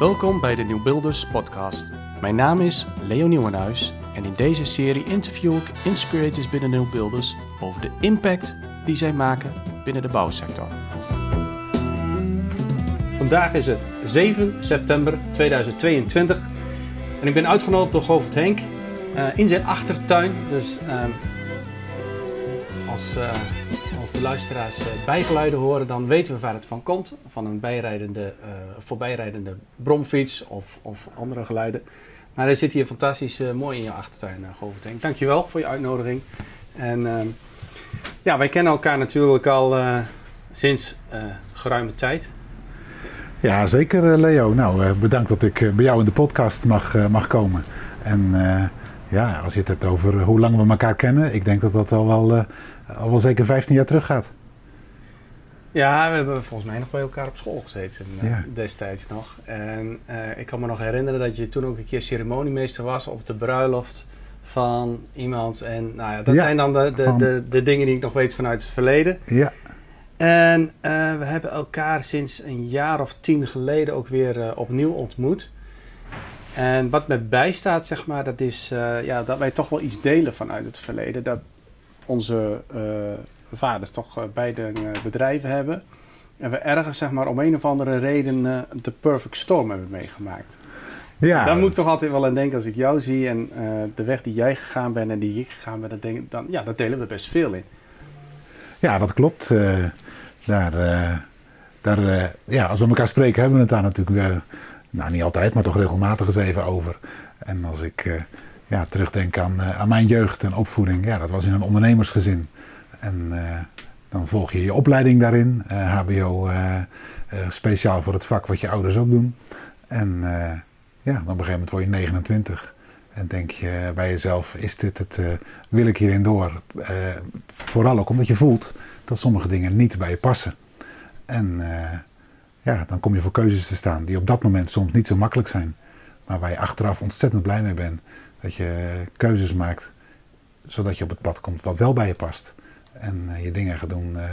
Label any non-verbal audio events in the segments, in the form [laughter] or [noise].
Welkom bij de Nieuwbuilders podcast. Mijn naam is Leo Nieuwenhuis en in deze serie interview ik inspirators binnen Nieuwbuilders over de impact die zij maken binnen de bouwsector. Vandaag is het 7 september 2022 en ik ben uitgenodigd door Govert Henk uh, in zijn achtertuin. Dus uh, als, uh, de luisteraars uh, bijgeluiden horen, dan weten we waar het van komt. Van een bijrijdende, voorbijrijdende bromfiets of, of andere geluiden. Maar hij zit hier fantastisch mooi in je achtertuin, uh, Govert Henk. Dankjewel voor je uitnodiging. En ja, wij kennen elkaar natuurlijk al sinds geruime tijd. Ja, zeker Leo. Nou, bedankt dat ik bij jou in de podcast mag, mag komen. En ja, als je het hebt over hoe lang we elkaar kennen, ik denk dat dat al wel, al wel zeker 15 jaar terug gaat. Ja, we hebben volgens mij nog bij elkaar op school gezeten uh, destijds nog. En uh, ik kan me nog herinneren dat je toen ook een keer ceremoniemeester was op de bruiloft van iemand. En nou ja, dat ja, zijn dan de, de, van... de, de, dingen die ik nog weet vanuit het verleden. Ja. En we hebben elkaar sinds een jaar of tien geleden ook weer opnieuw ontmoet. En wat me bijstaat, zeg maar, dat is ja, dat wij toch wel iets delen vanuit het verleden. Dat onze uh, vaders toch uh, beide bedrijven hebben. En we ergens, zeg maar, om een of andere reden de perfect storm hebben meegemaakt. Ja. Daar moet ik toch altijd wel aan denken als ik jou zie en de weg die jij gegaan bent en die ik gegaan ben, dan, denk, dan ja, daar delen we best veel in. Ja, dat klopt. daar, daar, ja, als we elkaar spreken, hebben we het daar natuurlijk nou niet altijd, maar toch regelmatig eens even over. En als ik ja, terugdenk aan, uh, aan mijn jeugd en opvoeding, ja, dat was in een ondernemersgezin. En uh, dan volg je je opleiding daarin, HBO speciaal voor het vak wat je ouders ook doen. En ja, dan op een gegeven moment word je 29. En denk je bij jezelf, is dit het, wil ik hierin door? vooral ook omdat je voelt dat sommige dingen niet bij je passen. En ja, dan kom je voor keuzes te staan die op dat moment soms niet zo makkelijk zijn. Maar waar je achteraf ontzettend blij mee bent. Dat je keuzes maakt zodat je op het pad komt wat wel bij je past. En uh, je dingen gaat doen uh,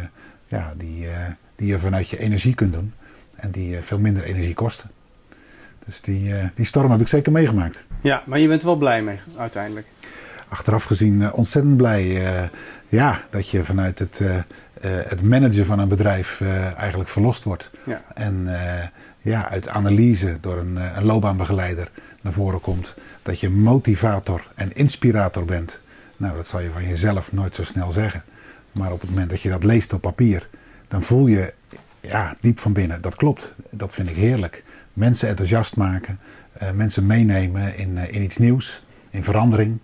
ja, die, uh, die je vanuit je energie kunt doen. En die veel minder energie kosten. Dus die, die storm heb ik zeker meegemaakt. Ja, maar je bent er wel blij mee uiteindelijk. Achteraf gezien ontzettend blij. ja, dat je vanuit het het managen van een bedrijf eigenlijk verlost wordt. Ja. En ja, uit analyse door een, een loopbaanbegeleider naar voren komt dat je motivator en inspirator bent. Nou, dat zal je van jezelf nooit zo snel zeggen. Maar op het moment dat je dat leest op papier, dan voel je ja, diep van binnen, dat klopt. Dat vind ik heerlijk. Mensen enthousiast maken, mensen meenemen in, in iets nieuws, in verandering.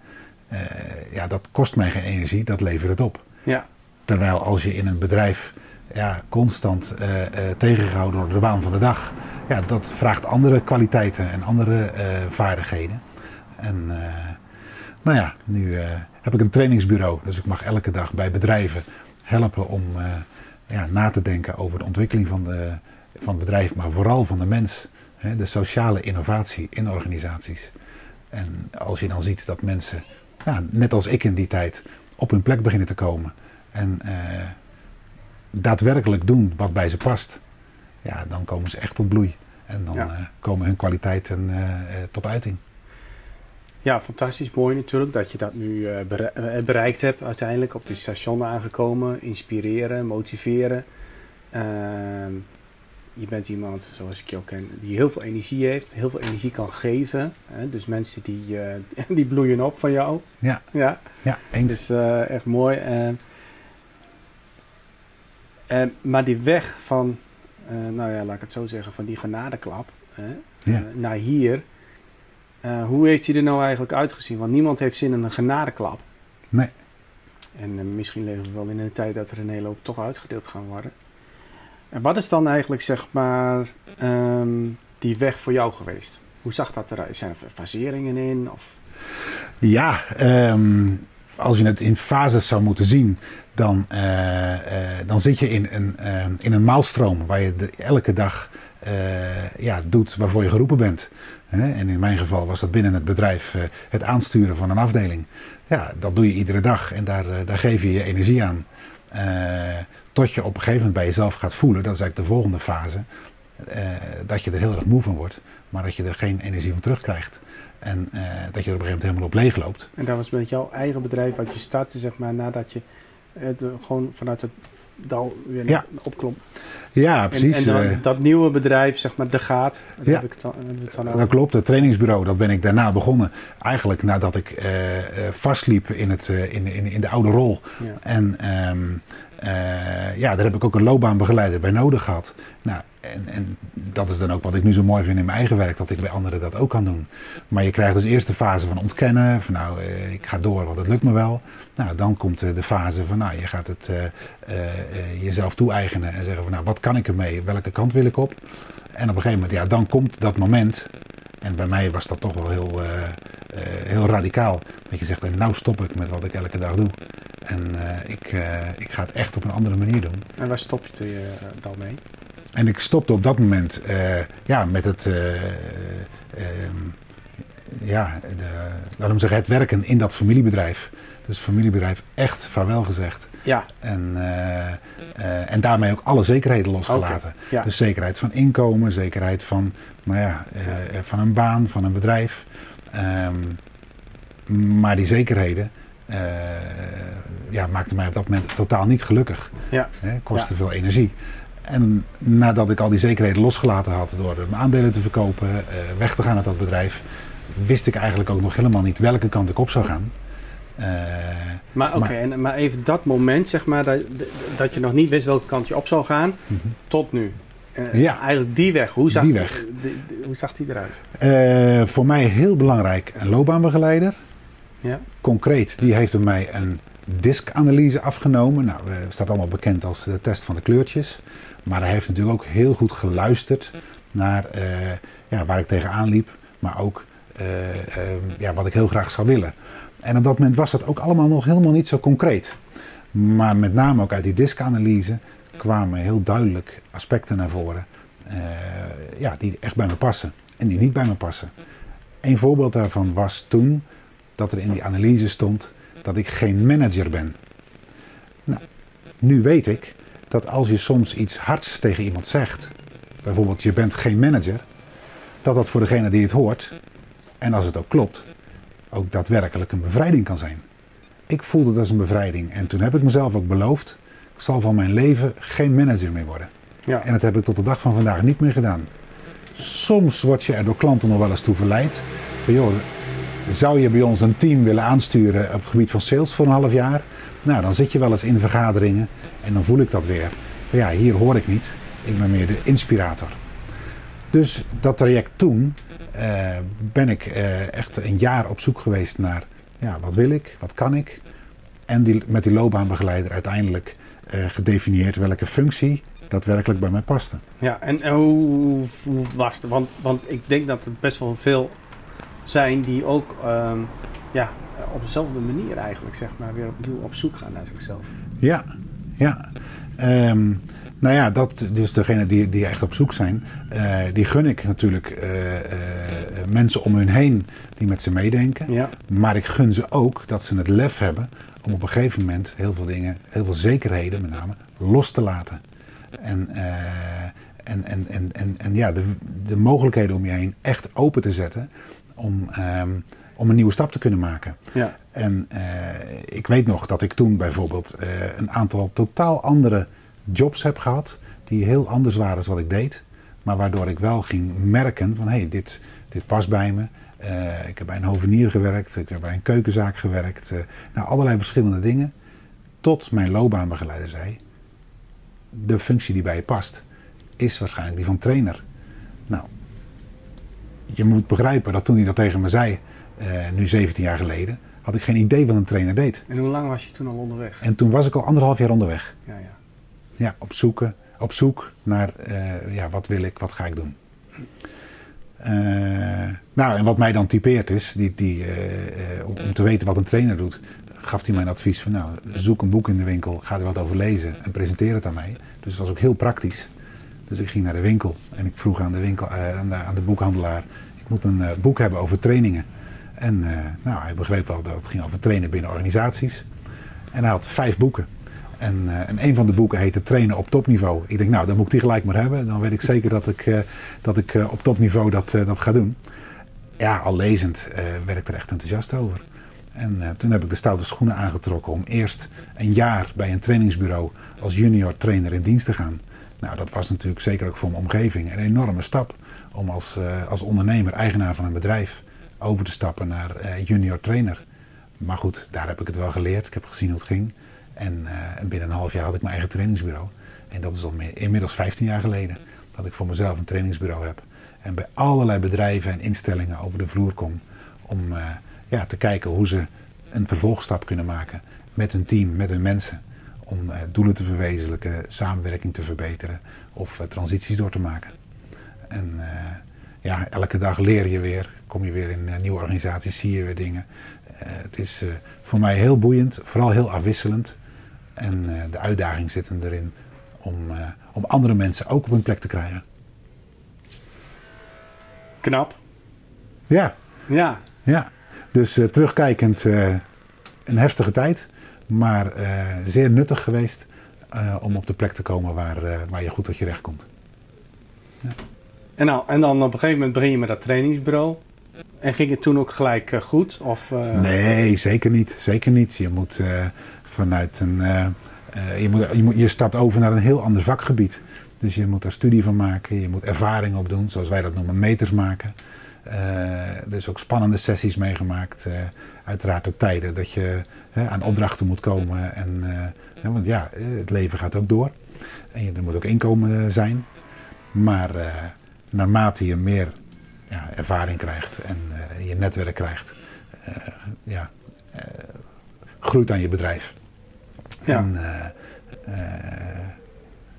ja, dat kost mij geen energie, dat levert het op. Ja. Terwijl als je in een bedrijf ja, constant uh, uh, tegengehouden door de baan van de dag, ja, dat vraagt andere kwaliteiten en andere uh, vaardigheden. En nou ja, nu heb ik een trainingsbureau, dus ik mag elke dag bij bedrijven helpen om ja, na te denken over de ontwikkeling van, de, van het bedrijf, maar vooral van de mens. Hè, de sociale innovatie in organisaties. En als je dan ziet dat mensen, ja, net als ik in die tijd, op hun plek beginnen te komen en daadwerkelijk doen wat bij ze past, ja, dan komen ze echt tot bloei. En dan ja. uh, komen hun kwaliteiten uh, tot uiting. Ja, fantastisch mooi natuurlijk dat je dat nu bereikt hebt uiteindelijk. Op die station aangekomen, inspireren, motiveren. Ehm, je bent iemand, zoals ik jou ken, die heel veel energie heeft, heel veel energie kan geven. Hè? Dus mensen die, [laughs] die bloeien op van jou. Ja, ja. ja eens. Dus echt mooi. Ehm, maar die weg van, uh, nou ja, laat ik het zo zeggen, van die genadeklap ja. naar hier. hoe heeft hij er nou eigenlijk uitgezien? Want niemand heeft zin in een genadeklap. Nee. En misschien leven we wel in een tijd dat er een hele hoop toch uitgedeeld gaan worden. En wat is dan eigenlijk, zeg maar, um, die weg voor jou geweest? Hoe zag dat eruit? Zijn er faseringen in? Of? Ja, um, als je het in fases zou moeten zien, dan, uh, uh, dan zit je in een, uh, in een maalstroom waar je elke dag ja, doet waarvoor je geroepen bent. En in mijn geval was dat binnen het bedrijf het aansturen van een afdeling. Ja, dat doe je iedere dag en daar, daar geef je je energie aan. tot je op een gegeven moment bij jezelf gaat voelen, dat is eigenlijk de volgende fase, dat je er heel erg moe van wordt. maar dat je er geen energie van terugkrijgt. En dat je er op een gegeven moment helemaal op leeg loopt. En dat was met jouw eigen bedrijf wat je startte, zeg maar, nadat je het gewoon vanuit het dal weer Ja. opklom. Ja, precies. En, en dan Eh, dat nieuwe bedrijf, zeg maar, De Gaat, daar Ja. heb ik het dan, het dan over. Dat klopt, het trainingsbureau, dat ben ik daarna begonnen. Eigenlijk nadat ik eh, eh, vastliep in, het, eh, in, in, in de oude rol. Ja. En ehm, eh, ja, daar heb ik ook een loopbaanbegeleider bij nodig gehad. Nou, en, en dat is dan ook wat ik nu zo mooi vind in mijn eigen werk, dat ik bij anderen dat ook kan doen. Maar je krijgt dus eerst de fase van ontkennen, van nou, eh, ik ga door, want het lukt me wel. Nou, dan komt eh, de fase van nou, je gaat het eh, jezelf toe-eigenen en zeggen van nou, wat kan ik ermee, welke kant wil ik op? En op een gegeven moment, ja, dan komt dat moment. En bij mij was dat toch wel heel, heel radicaal. Dat je zegt, nou stop ik met wat ik elke dag doe. En ik, ik ga het echt op een andere manier doen. En waar stop je dan mee? En ik stopte op dat moment eh, ja, met het, eh, ehm, ja, de, laat hem zeggen, het werken in dat familiebedrijf. Dus familiebedrijf echt vaarwel gezegd. Ja, En, eh, eh, en daarmee ook alle zekerheden losgelaten. Oké, ja. Dus zekerheid van inkomen, zekerheid van, nou ja, eh, van een baan, van een bedrijf. Ehm, maar die zekerheden eh, ja, maakten mij op dat moment totaal niet gelukkig. ja, Hè, kostte veel energie. En nadat ik al die zekerheden losgelaten had door mijn aandelen te verkopen, eh, weg te gaan uit dat bedrijf, wist ik eigenlijk ook nog helemaal niet welke kant ik op zou gaan. Eh, maar oké, Maar- en maar even dat moment, zeg maar, dat, dat je nog niet wist welke kant je op zou gaan, mhm. tot nu. Eh, Ja. Eigenlijk die weg. Hoe zag Die weg. die- die- hoe zag die eruit? Voor mij heel belangrijk een loopbaanbegeleider. Ja, Concreet, die heeft bij mij een diskanalyse afgenomen. Nou, eh, staat allemaal bekend als de test van de kleurtjes. Maar hij heeft natuurlijk ook heel goed geluisterd naar eh, ja, waar ik tegenaan liep. Maar ook eh, eh, ja, wat ik heel graag zou willen. En op dat moment was dat ook allemaal nog helemaal niet zo concreet. Maar met name ook uit die diskanalyse kwamen heel duidelijk aspecten naar voren. eh, ja, die echt bij me passen en die niet bij me passen. Een voorbeeld daarvan was toen dat er in die analyse stond dat ik geen manager ben. Nou, nu weet ik dat als je soms iets hards tegen iemand zegt, bijvoorbeeld je bent geen manager, dat dat voor degene die het hoort, en als het ook klopt, ook daadwerkelijk een bevrijding kan zijn. Ik voelde dat als een bevrijding en toen heb ik mezelf ook beloofd, ik zal van mijn leven geen manager meer worden. ja. En dat heb ik tot de dag van vandaag niet meer gedaan. Soms word je er door klanten nog wel eens toe verleid. Van joh, zou je bij ons een team willen aansturen op het gebied van sales voor een half jaar? Nou, dan zit je wel eens in vergaderingen en dan voel ik dat weer. Van ja, hier hoor ik niet. Ik ben meer de inspirator. Dus dat traject toen eh, ben ik eh, echt een jaar op zoek geweest naar ja, wat wil ik, wat kan ik. En die, met die loopbaanbegeleider uiteindelijk eh, gedefinieerd welke functie daadwerkelijk bij mij paste. Ja, en, hoe was het? Want, want ik denk dat er best wel veel zijn die ook ehm, ja, op dezelfde manier eigenlijk zeg maar, weer opnieuw op zoek gaan naar zichzelf. Ja, ja. Ehm, nou ja, dat, dus degene die, die echt op zoek zijn, eh, die gun ik natuurlijk eh, eh, mensen om hun heen die met ze meedenken. Ja, Maar ik gun ze ook dat ze het lef hebben om op een gegeven moment heel veel dingen, heel veel zekerheden met name, los te laten. En, en, en, en, en, en ja, de, de mogelijkheden om je heen echt open te zetten om, ehm, om een nieuwe stap te kunnen maken. ja, En eh, ik weet nog dat ik toen bijvoorbeeld eh, een aantal totaal andere jobs heb gehad. Die heel anders waren dan wat ik deed. Maar waardoor ik wel ging merken van hé, hey, dit, dit past bij me. Eh, ik heb bij een hovenier gewerkt, ik heb bij een keukenzaak gewerkt. nou, allerlei verschillende dingen. Tot mijn loopbaanbegeleider zei, de functie die bij je past is waarschijnlijk die van trainer. Nou, je moet begrijpen dat toen hij dat tegen me zei, eh, nu 17 jaar geleden, had ik geen idee wat een trainer deed. en hoe lang was je toen al onderweg? En toen was ik al anderhalf jaar onderweg. Ja, ja. Ja, op, zoeken, op zoek naar eh, ja, wat wil ik, wat ga ik doen. Eh, nou, en wat mij dan typeert is, die, die, om, om te weten wat een trainer doet, gaf hij mijn advies van nou, zoek een boek in de winkel, ga er wat over lezen en presenteer het aan mij. Dus het was ook heel praktisch. Dus ik ging naar de winkel en ik vroeg aan de, winkel, aan de, aan de boekhandelaar, ik moet een boek hebben over trainingen. En eh, nou, hij begreep wel dat het ging over trainen binnen organisaties. En hij had vijf boeken. En, uh, en een van de boeken heette Trainen op topniveau. Ik denk, nou, dan moet ik die gelijk maar hebben. Dan weet ik zeker dat ik, uh, dat ik op topniveau dat, dat ga doen. Ja, al lezend werd ik er echt enthousiast over. En toen heb ik de stoute schoenen aangetrokken om eerst een jaar bij een trainingsbureau als junior trainer in dienst te gaan. Nou, dat was natuurlijk zeker ook voor mijn omgeving een enorme stap. Om als, als ondernemer, eigenaar van een bedrijf, over te stappen naar junior trainer. Maar goed, daar heb ik het wel geleerd. Ik heb gezien hoe het ging. En, uh, binnen een half jaar had ik mijn eigen trainingsbureau. En dat is al inmiddels 15 jaar geleden dat ik voor mezelf een trainingsbureau heb. En bij allerlei bedrijven en instellingen over de vloer kom om uh, ja, te kijken hoe ze een vervolgstap kunnen maken met hun team, met hun mensen. Om doelen te verwezenlijken, samenwerking te verbeteren of transities door te maken. En ja, elke dag leer je weer, kom je weer in nieuwe organisaties, zie je weer dingen. het is voor mij heel boeiend, vooral heel afwisselend. En de uitdaging zit hem erin om, om andere mensen ook op hun plek te krijgen. Knap. Ja. Ja. ja. Dus uh, terugkijkend een heftige tijd, maar zeer nuttig geweest om op de plek te komen waar, waar je goed tot je recht komt. Ja. En, nou, en dan op een gegeven moment begin je met dat trainingsbureau. En ging het toen ook gelijk goed? Of, Nee, zeker niet. Zeker niet. Je moet vanuit een. Je, moet, je, moet, je stapt over naar een heel ander vakgebied. Dus je moet daar studie van maken, je moet ervaring opdoen, zoals wij dat noemen, meters maken. Dus ook spannende sessies meegemaakt. Uiteraard ook tijden dat je aan opdrachten moet komen. En, want ja, het leven gaat ook door. En je, er moet ook inkomen zijn. Maar naarmate je meer ja, ervaring krijgt en je netwerk krijgt, ja, groeit aan je bedrijf. Ja. En, uh,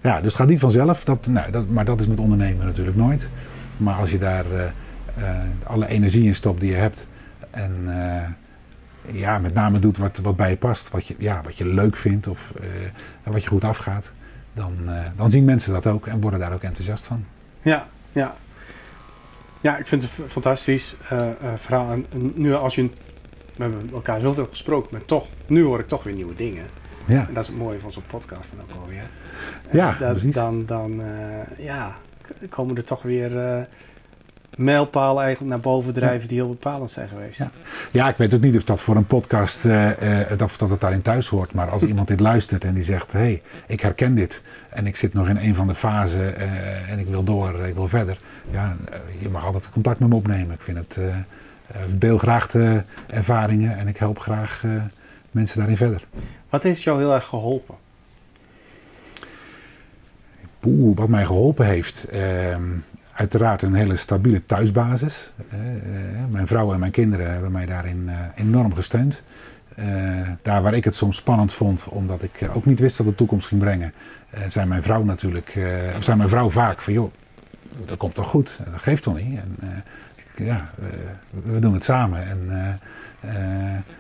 ja, dus het gaat niet vanzelf. Dat, nou, dat, maar dat is met ondernemen natuurlijk nooit. Maar als je daar uh, alle energie in stopt die je hebt. En ja, met name doet wat, wat bij je past. Wat je, ja, wat je leuk vindt of wat je goed afgaat. Dan, dan zien mensen dat ook en worden daar ook enthousiast van. Ja, ja. Ja, ik vind het een fantastisch verhaal. En nu als je we hebben elkaar zoveel gesproken, maar toch, nu hoor ik toch weer nieuwe dingen. Ja. En dat is het mooie van zo'n podcast dan ook alweer. Ja, dat, dan, dan uh, ja, komen er toch weer mijlpalen eigenlijk naar boven drijven die heel bepalend zijn geweest. Ja. ja, ik weet ook niet of dat voor een podcast, uh, of dat het daarin thuis hoort. Maar als [laughs] iemand dit luistert en die zegt, hé, hey, ik herken dit. En ik zit nog in een van de fasen en ik wil door, ik wil verder. Ja, je mag altijd contact met me opnemen. Ik vind het eh, deel graag de ervaringen en ik help graag mensen daarin verder. Wat heeft jou heel erg geholpen? Poeh, wat mij geholpen heeft. Uh, uiteraard een hele stabiele thuisbasis. Uh, mijn vrouw en mijn kinderen hebben mij daarin enorm gesteund. daar waar ik het soms spannend vond, omdat ik ook niet wist wat de toekomst ging brengen, zijn mijn vrouw natuurlijk, of zijn mijn vrouw vaak van joh, dat komt toch goed, dat geeft toch niet. En, ja, we doen het samen. En,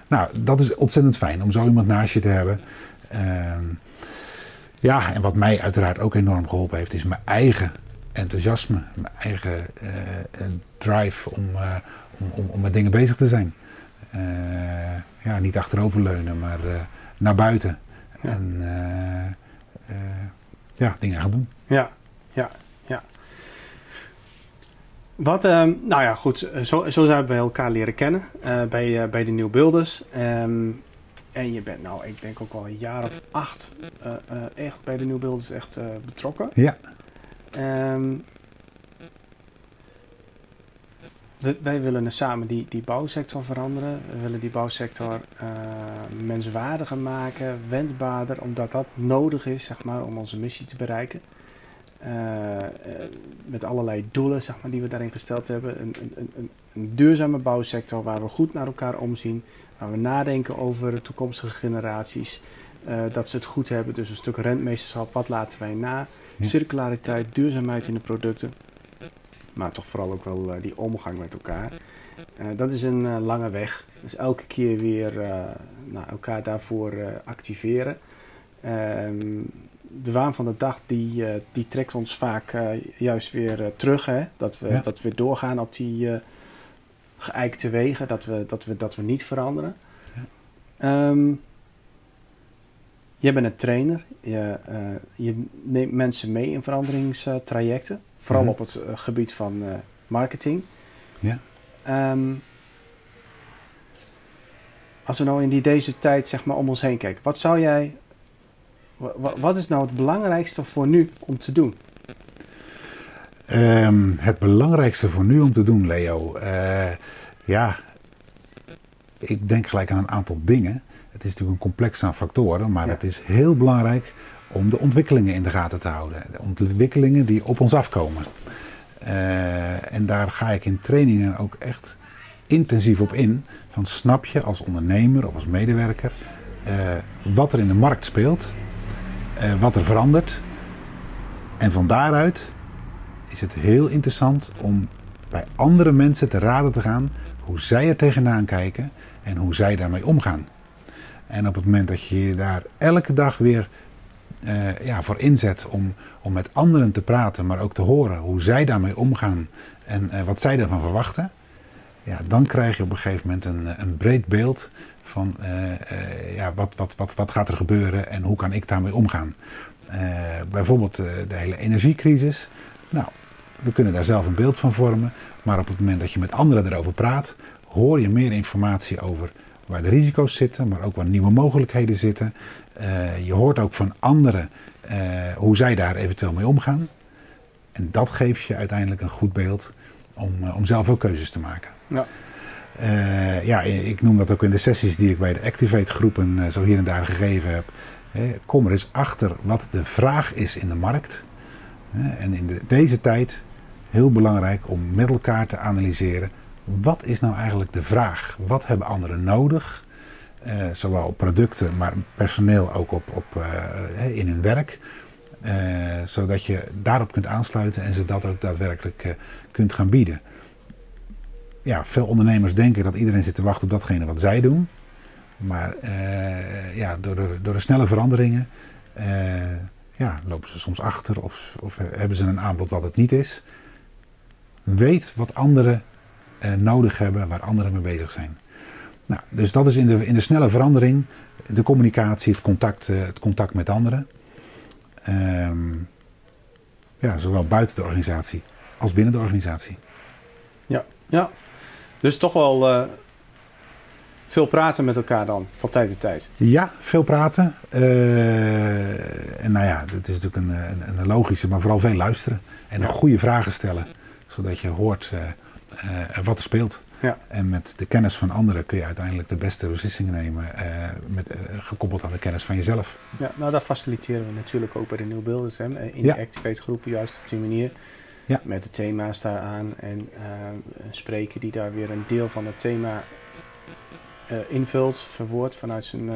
nou, dat is ontzettend fijn om zo iemand naast je te hebben. Ehm, ja, en wat mij uiteraard ook enorm geholpen heeft, is mijn eigen enthousiasme, mijn eigen uh, drive om, om, om, om, met dingen bezig te zijn. ja, niet achteroverleunen, maar naar buiten. Ja. En ja, dingen gaan doen. Ja, ja, ja. Wat, uh, nou ja, goed, eh, zo, zo zijn we elkaar leren kennen uh, bij, uh, bij de Nieuw Builders. Um, en je bent nou, ik denk ook wel een jaar of acht echt bij de Nieuw Builders echt betrokken. Ja. We, wij willen samen die, die bouwsector veranderen. We willen die bouwsector menswaardiger maken, wendbaarder, omdat dat nodig is zeg maar, om onze missie te bereiken. Uh, met allerlei doelen zeg maar, die we daarin gesteld hebben. Een, een, een, een, duurzame bouwsector waar we goed naar elkaar omzien. Waar we nadenken over toekomstige generaties. Uh, dat ze het goed hebben. Dus een stuk rentmeesterschap. Wat laten wij na? Circulariteit, duurzaamheid in de producten. Maar toch vooral ook wel uh, die omgang met elkaar. dat is een lange weg. Dus elke keer weer nou, elkaar daarvoor activeren. Ehm, de waan van de dag die, die trekt ons vaak juist weer terug. Hè? Dat, we, ja. dat we doorgaan op die geëikte wegen. Dat we, dat we, dat we niet veranderen. Ja. Um, je bent een trainer. Je, eh, je neemt mensen mee in veranderingstrajecten. Vooral Mhm. op het eh, gebied van eh, marketing. Ja. Ehm, als we nou in die, deze tijd zeg maar om ons heen kijken. Wat zou jij... wa- wa- Wat is nou het belangrijkste voor nu om te doen? Ehm, het belangrijkste voor nu om te doen, Leo. ja, ik denk gelijk aan een aantal dingen. Het is natuurlijk een complex aan factoren, maar Ja. het is heel belangrijk om de ontwikkelingen in de gaten te houden. De ontwikkelingen die op ons afkomen. Eh, en daar ga ik in trainingen ook echt intensief op in. Van snap je als ondernemer of als medewerker eh, wat er in de markt speelt, eh, wat er verandert. En van daaruit is het heel interessant om bij andere mensen te raden te gaan hoe zij er tegenaan kijken en hoe zij daarmee omgaan. En op het moment dat je je daar elke dag weer eh, ja, voor inzet om, om met anderen te praten, maar ook te horen hoe zij daarmee omgaan en eh, wat zij daarvan verwachten, ja, dan krijg je op een gegeven moment een, eh, een breed beeld van ja, wat, wat, wat, wat gaat er gebeuren en hoe kan ik daarmee omgaan. Bijvoorbeeld de hele energiecrisis. Nou, we kunnen daar zelf een beeld van vormen, maar op het moment dat je met anderen erover praat, hoor je meer informatie over waar de risico's zitten, maar ook waar nieuwe mogelijkheden zitten. Eh, je hoort ook van anderen eh, hoe zij daar eventueel mee omgaan. En dat geeft je uiteindelijk een goed beeld om, eh, om zelf ook keuzes te maken. Ja. Ja, ik noem dat ook in de sessies die ik bij de Activate groepen zo hier en daar gegeven heb. Kom er eens achter wat de vraag is in de markt. En in de, deze tijd heel belangrijk om met elkaar te analyseren. Wat is nou eigenlijk de vraag? Wat hebben anderen nodig? Eh, zowel producten, maar personeel ook op, op, eh, in hun werk. Eh, zodat je daarop kunt aansluiten en ze dat ook daadwerkelijk kunt gaan bieden. Ja, veel ondernemers denken dat iedereen zit te wachten op datgene wat zij doen. Maar ja, door, de, door de snelle veranderingen ja, lopen ze soms achter of, of hebben ze een aanbod wat het niet is. Weet wat anderen nodig hebben, waar anderen mee bezig zijn. Nou, dus dat is in de, in de snelle verandering, de communicatie, het contact, eh, het contact met anderen. Ehm, ja, zowel buiten de organisatie als binnen de organisatie. Ja, dus toch wel eh, veel praten met elkaar dan, van tijd tot tijd. Ja, veel praten. Eh, en nou ja, dat is natuurlijk een, een, een logische, maar vooral veel luisteren. En Ja. goede vragen stellen, zodat je hoort eh, eh, wat er speelt. Ja. En met de kennis van anderen kun je uiteindelijk de beste beslissingen nemen, eh, met, eh, gekoppeld aan de kennis van jezelf. Ja, nou, dat faciliteren we natuurlijk ook bij de New Builders. Hè, in Ja. de Activate groepen, juist op die manier. Ja. Met de thema's daaraan en eh, een spreker die daar weer een deel van het thema eh, invult, verwoordt vanuit zijn eh,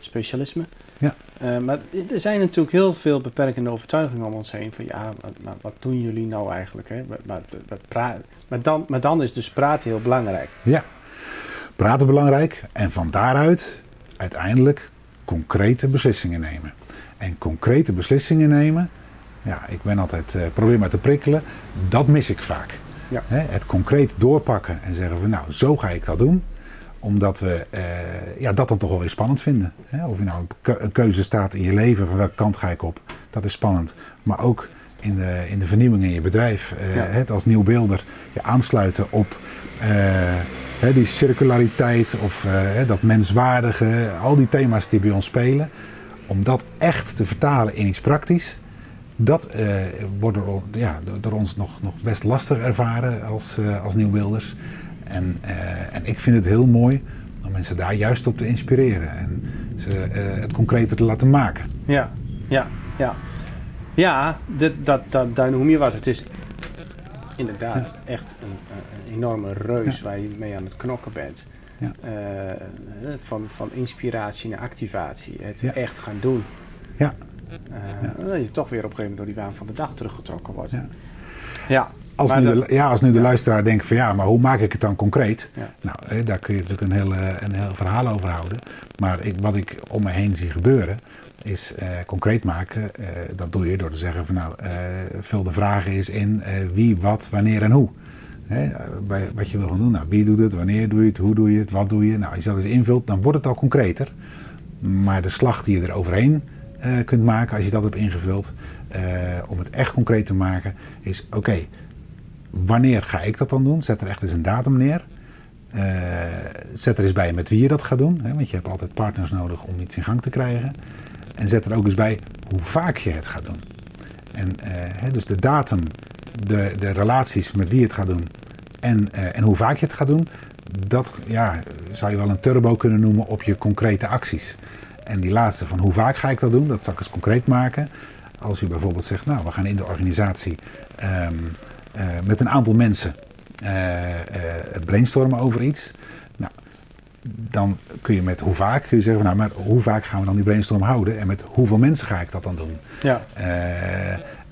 specialisme. Ja. Eh, maar er zijn natuurlijk heel veel beperkende overtuigingen om ons heen. Van ja, maar, maar wat doen jullie nou eigenlijk? Hè? Maar, maar, maar dan, maar dan is dus praten heel belangrijk. Ja, praten belangrijk en van daaruit uiteindelijk concrete beslissingen nemen. En concrete beslissingen nemen, ja, ik ben altijd, eh probeer maar te prikkelen, dat mis ik vaak. Ja. Hè, het concreet doorpakken en zeggen van nou, zo ga ik dat doen. Omdat we eh, ja, dat dan toch wel weer spannend vinden. Hè? Of je nou een keu- een keuze staat in je leven, van welke kant ga ik op, dat is spannend. Maar ook in de, in de vernieuwing in je bedrijf, eh, Ja. het als nieuw beelder je aansluiten op eh, hè, die circulariteit of dat menswaardige, al die thema's die bij ons spelen. Om dat echt te vertalen in iets praktisch, dat eh, wordt door, ja, door- door ons nog, nog best lastig ervaren als, eh, als nieuwbeelders. En, eh, en ik vind het heel mooi om mensen daar juist op te inspireren en ze eh, het concreter te laten maken. Ja, ja, ja. Ja, dit, dat, dat, daar noem je wat. Het is inderdaad echt een, een enorme reus waar je mee aan het knokken bent. Ja. Eh, van, van inspiratie naar activatie. Het echt gaan doen. Ja. Dat je toch weer op een gegeven moment door die waan van de dag teruggetrokken wordt. Ja. Als Maar nu, dat- de, ja, als nu de ja. luisteraar denkt van ja, maar hoe maak ik het dan concreet? Ja. Nou, hè, daar kun je natuurlijk een heel, eh, een heel verhaal over houden. Maar ik, wat ik om me heen zie gebeuren, is eh, concreet maken. Eh, dat doe je door te zeggen van nou, eh, vul de vragen eens in eh, wie, wat, wanneer en hoe. Hè, bij wat je wil gaan doen. Nou, wie doet het, wanneer doe je het, hoe doe je het, wat doe je. Nou, als je dat eens invult, dan wordt het al concreter. Maar de slag die je er overheen kunt maken als je dat hebt ingevuld, om het echt concreet te maken, is oké, wanneer ga ik dat dan doen? Zet er echt eens een datum neer. Uh, zet er eens bij met wie je dat gaat doen, hè, want je hebt altijd partners nodig om iets in gang te krijgen. En zet er ook eens bij hoe vaak je het gaat doen. En hè, dus de datum, de, de relaties met wie je het gaat doen en, en hoe vaak je het gaat doen, dat ja, zou je wel een turbo kunnen noemen op je concrete acties. En die laatste van hoe vaak ga ik dat doen, dat zal ik eens concreet maken. Als u bijvoorbeeld zegt, nou we gaan in de organisatie uh, met een aantal mensen uh, uh, brainstormen over iets. Nou, dan kun je met hoe vaak kun je zeggen, nou maar hoe vaak gaan we dan die brainstorm houden en met hoeveel mensen ga ik dat dan doen? Ja.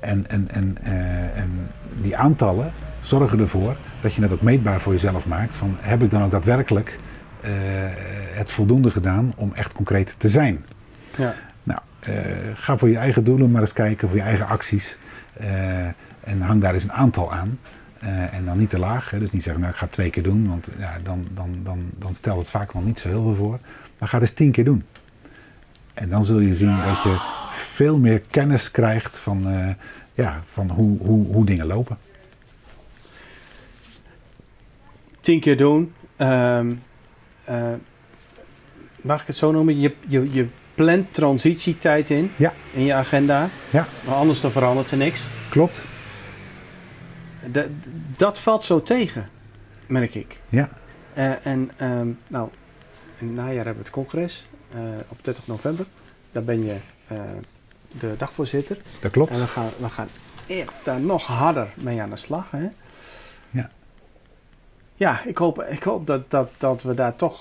en, en, en, en die aantallen zorgen ervoor dat je het ook meetbaar voor jezelf maakt. Van heb ik dan ook daadwerkelijk uh, het voldoende gedaan om echt concreet te zijn? Ja. Nou, uh, ga voor je eigen doelen maar eens kijken, voor je eigen acties. Uh, en hang daar eens een aantal aan. en dan niet te laag. Hè. Dus niet zeggen, nou ik ga het twee keer doen, want ja, dan, dan, dan, dan stelt het vaak wel niet zo heel veel voor. Maar ga het eens tien keer doen. En dan zul je zien dat je veel meer kennis krijgt van, ja, van hoe, hoe, hoe dingen lopen. tien keer doen. Um, uh, mag ik het zo noemen? Je, je, je plant transitietijd in, ja. in je agenda. Ja. Maar anders dan verandert er niks. Klopt. De, dat valt zo tegen, merk ik. Ja. Uh, en um, nou, in het najaar hebben we het congres uh, op 30 november. Daar ben je de dagvoorzitter. Dat klopt. En we gaan, we gaan echt daar nog harder mee aan de slag. Hè? Ja ja, ik hoop, ik hoop dat, dat, dat we daar toch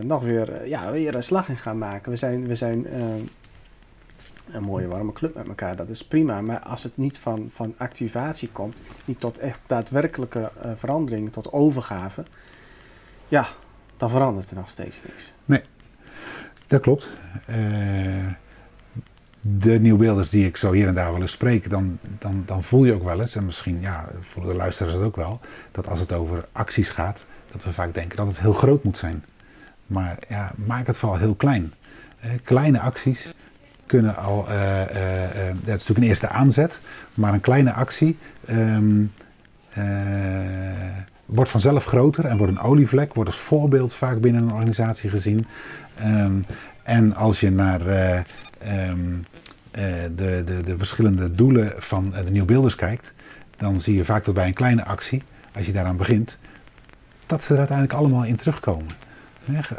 nog weer, ja, weer een slag in gaan maken. We zijn, we zijn een mooie warme club met elkaar, dat is prima. Maar als het niet van, van activatie komt, niet tot echt daadwerkelijke verandering, tot overgave, ja, dan verandert er nog steeds niks. Nee, dat klopt de nieuwbeelders die ik zo hier en daar eens spreek, dan, dan, dan voel je ook wel eens, en misschien ja, voelen de luisteraars het ook wel, dat als het over acties gaat, dat we vaak denken dat het heel groot moet zijn. Maar ja, maak het vooral heel klein. Eh, kleine acties kunnen al, uh, uh, uh, dat is natuurlijk een eerste aanzet, maar een kleine actie um, wordt vanzelf groter en wordt een olievlek, wordt als voorbeeld vaak binnen een organisatie gezien. Um, en als je naar uh, de, de, de verschillende doelen van de nieuwbeelders kijkt, dan zie je vaak dat bij een kleine actie, als je daaraan begint, dat ze er uiteindelijk allemaal in terugkomen.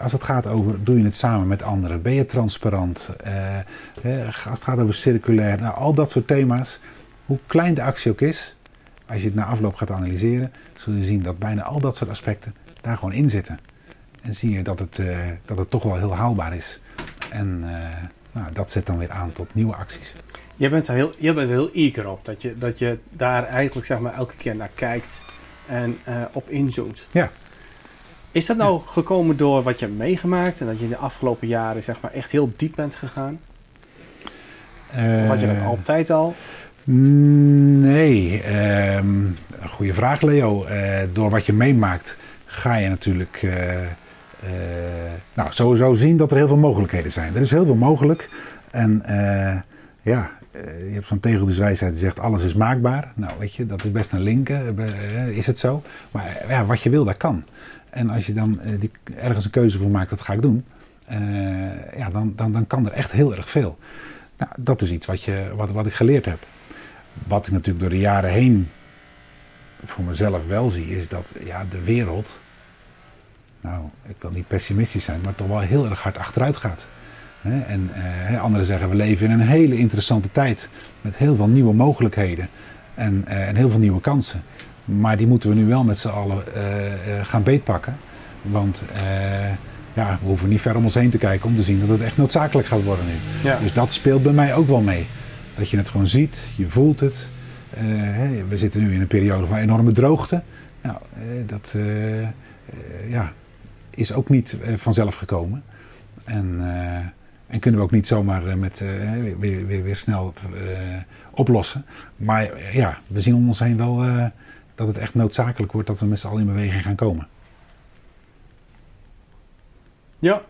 Als het gaat over, doe je het samen met anderen? Ben je transparant? Uh, als het gaat over circulair, nou, al dat soort thema's. Hoe klein de actie ook is, als je het na afloop gaat analyseren, zul je zien dat bijna al dat soort aspecten daar gewoon in zitten. En zie je dat het, uh, dat het toch wel heel haalbaar is. En uh, nou, dat zet dan weer aan tot nieuwe acties. Je bent er heel, je bent er heel eager op. Dat je, dat je daar eigenlijk zeg maar, elke keer naar kijkt en uh, op inzoomt. Ja. Is dat nou ja. gekomen door wat je hebt meegemaakt en dat je in de afgelopen jaren zeg maar, echt heel diep bent gegaan? Uh, had je dat altijd al? Nee. Um, goede vraag, Leo. Uh, door wat je meemaakt ga je natuurlijk uh, nou, sowieso zien dat er heel veel mogelijkheden zijn. Er is heel veel mogelijk. En ja, je hebt zo'n tegeltjeswijsheid die zegt alles is maakbaar. Nou, weet je, dat is best een linker. is het zo? Maar ja, wat je wil, dat kan. En als je dan die, ergens een keuze voor maakt, dat ga ik doen. ja, dan, dan, dan kan er echt heel erg veel. Nou, dat is iets wat, je, wat, wat ik geleerd heb. Wat ik natuurlijk door de jaren heen voor mezelf wel zie, is dat ja, de wereld nou, ik wil niet pessimistisch zijn, maar toch wel heel erg hard achteruit gaat. En eh, anderen zeggen we leven in een hele interessante tijd met heel veel nieuwe mogelijkheden en, eh, en heel veel nieuwe kansen. Maar die moeten we nu wel met z'n allen uh, gaan beetpakken. Want ja, we hoeven niet ver om ons heen te kijken om te zien dat het echt noodzakelijk gaat worden nu. Ja. Dus dat speelt bij mij ook wel mee. Dat je het gewoon ziet, je voelt het. we zitten nu in een periode van enorme droogte. Nou, dat ja, is ook niet vanzelf gekomen. En, en kunnen we ook niet zomaar met, weer, weer, weer, snel oplossen. Maar ja, we zien om ons heen wel dat het echt noodzakelijk wordt dat we met z'n allen in beweging gaan komen. Ja.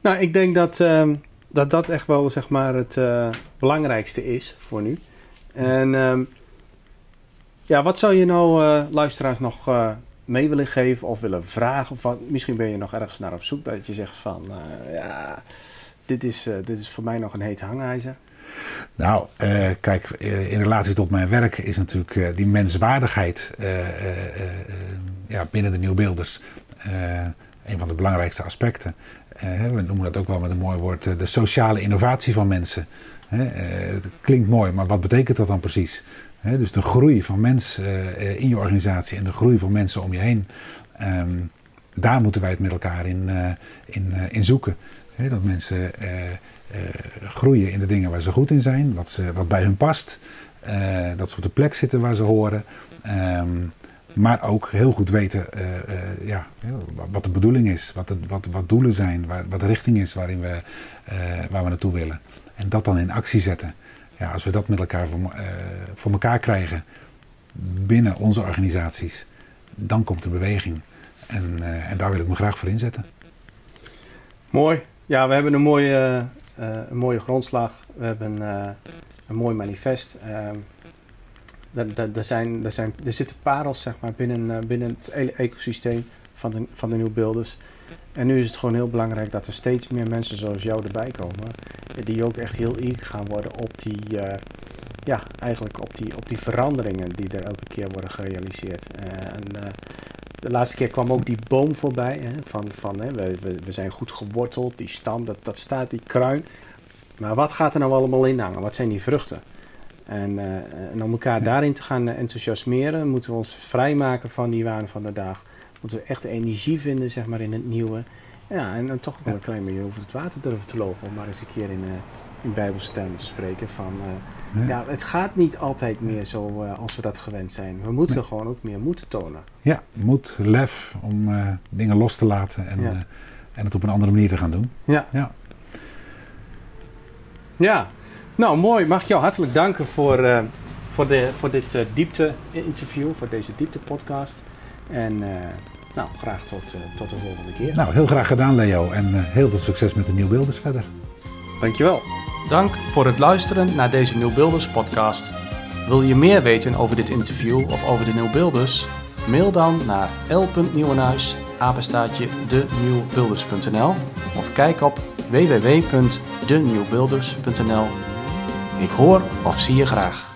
Nou, ik denk dat ehm, dat, dat echt wel zeg maar, het uh, belangrijkste is voor nu. En ehm, ja, wat zou je nou uh, luisteraars nog uh, mee willen geven of willen vragen? Of wat, misschien ben je nog ergens naar op zoek dat je zegt van ja, dit is, dit is voor mij nog een heet hangijzer. Nou, uh, kijk, in relatie tot mijn werk is natuurlijk uh, die menswaardigheid ja, binnen de nieuwbeelders een van de belangrijkste aspecten. we noemen dat ook wel met een mooi woord de sociale innovatie van mensen. het klinkt mooi, maar wat betekent dat dan precies? dus de groei van mensen in je organisatie en de groei van mensen om je heen. Um, daar moeten wij het met elkaar in, in, in zoeken. dat mensen uh, groeien in de dingen waar ze goed in zijn, wat, ze, wat bij hun past. Dat ze op de plek zitten waar ze horen. Um, maar ook heel goed weten ja, wat de bedoeling is, wat, het, wat, wat doelen zijn, waar, wat de richting is waarin we, waar we naartoe willen. En dat dan in actie zetten. Ja, als we dat met elkaar voor, voor elkaar krijgen binnen onze organisaties, dan komt de beweging. En, en daar wil ik me graag voor inzetten. Mooi. Ja, we hebben een mooie uh, een mooie grondslag. We hebben uh, een mooi manifest. Uh, er, zijn, er, zijn, er zitten parels zeg maar, binnen, binnen het e-, ecosysteem van de, van de nieuwbeelders. En nu is het gewoon heel belangrijk dat er steeds meer mensen zoals jou erbij komen. Die ook echt heel eager gaan worden op die, ja, eigenlijk op die, op die veranderingen die er elke keer worden gerealiseerd. en, de laatste keer kwam ook die boom voorbij. Hè, van, van, hè, we, we, we, zijn goed geworteld, die stam, dat, dat staat, die kruin. Maar wat gaat er nou allemaal in hangen? Wat zijn die vruchten? En, uh, en om elkaar daarin te gaan enthousiasmeren, moeten we ons vrijmaken van die waan van de dag. Moeten we echt energie vinden zeg maar, in het nieuwe. Ja, en dan toch ook een klein beetje over het water durven te lopen. Om maar eens een keer in, uh, in bijbelstermen te spreken. Van, uh, ja. het gaat niet altijd meer zo uh, als we dat gewend zijn. We moeten nee. gewoon ook meer moed tonen. Ja, moed, lef om uh, dingen los te laten en, ja. en het op een andere manier te gaan doen. Ja. Ja, ja. nou mooi. Mag ik jou hartelijk danken voor, voor, de, voor dit diepte-interview, voor deze diepte-podcast. En nou, graag tot, tot de volgende keer. Nou, heel graag gedaan Leo en heel veel succes met de Nieuwbeelders verder. Dankjewel. Dank voor het luisteren naar deze Nieuwbeelders podcast. Wil je meer weten over dit interview of over de Nieuwbeelders? Mail dan naar l.nieuwenhuis, apenstaatje of kijk op www.denieuwbeelders.nl. Ik hoor of zie je graag.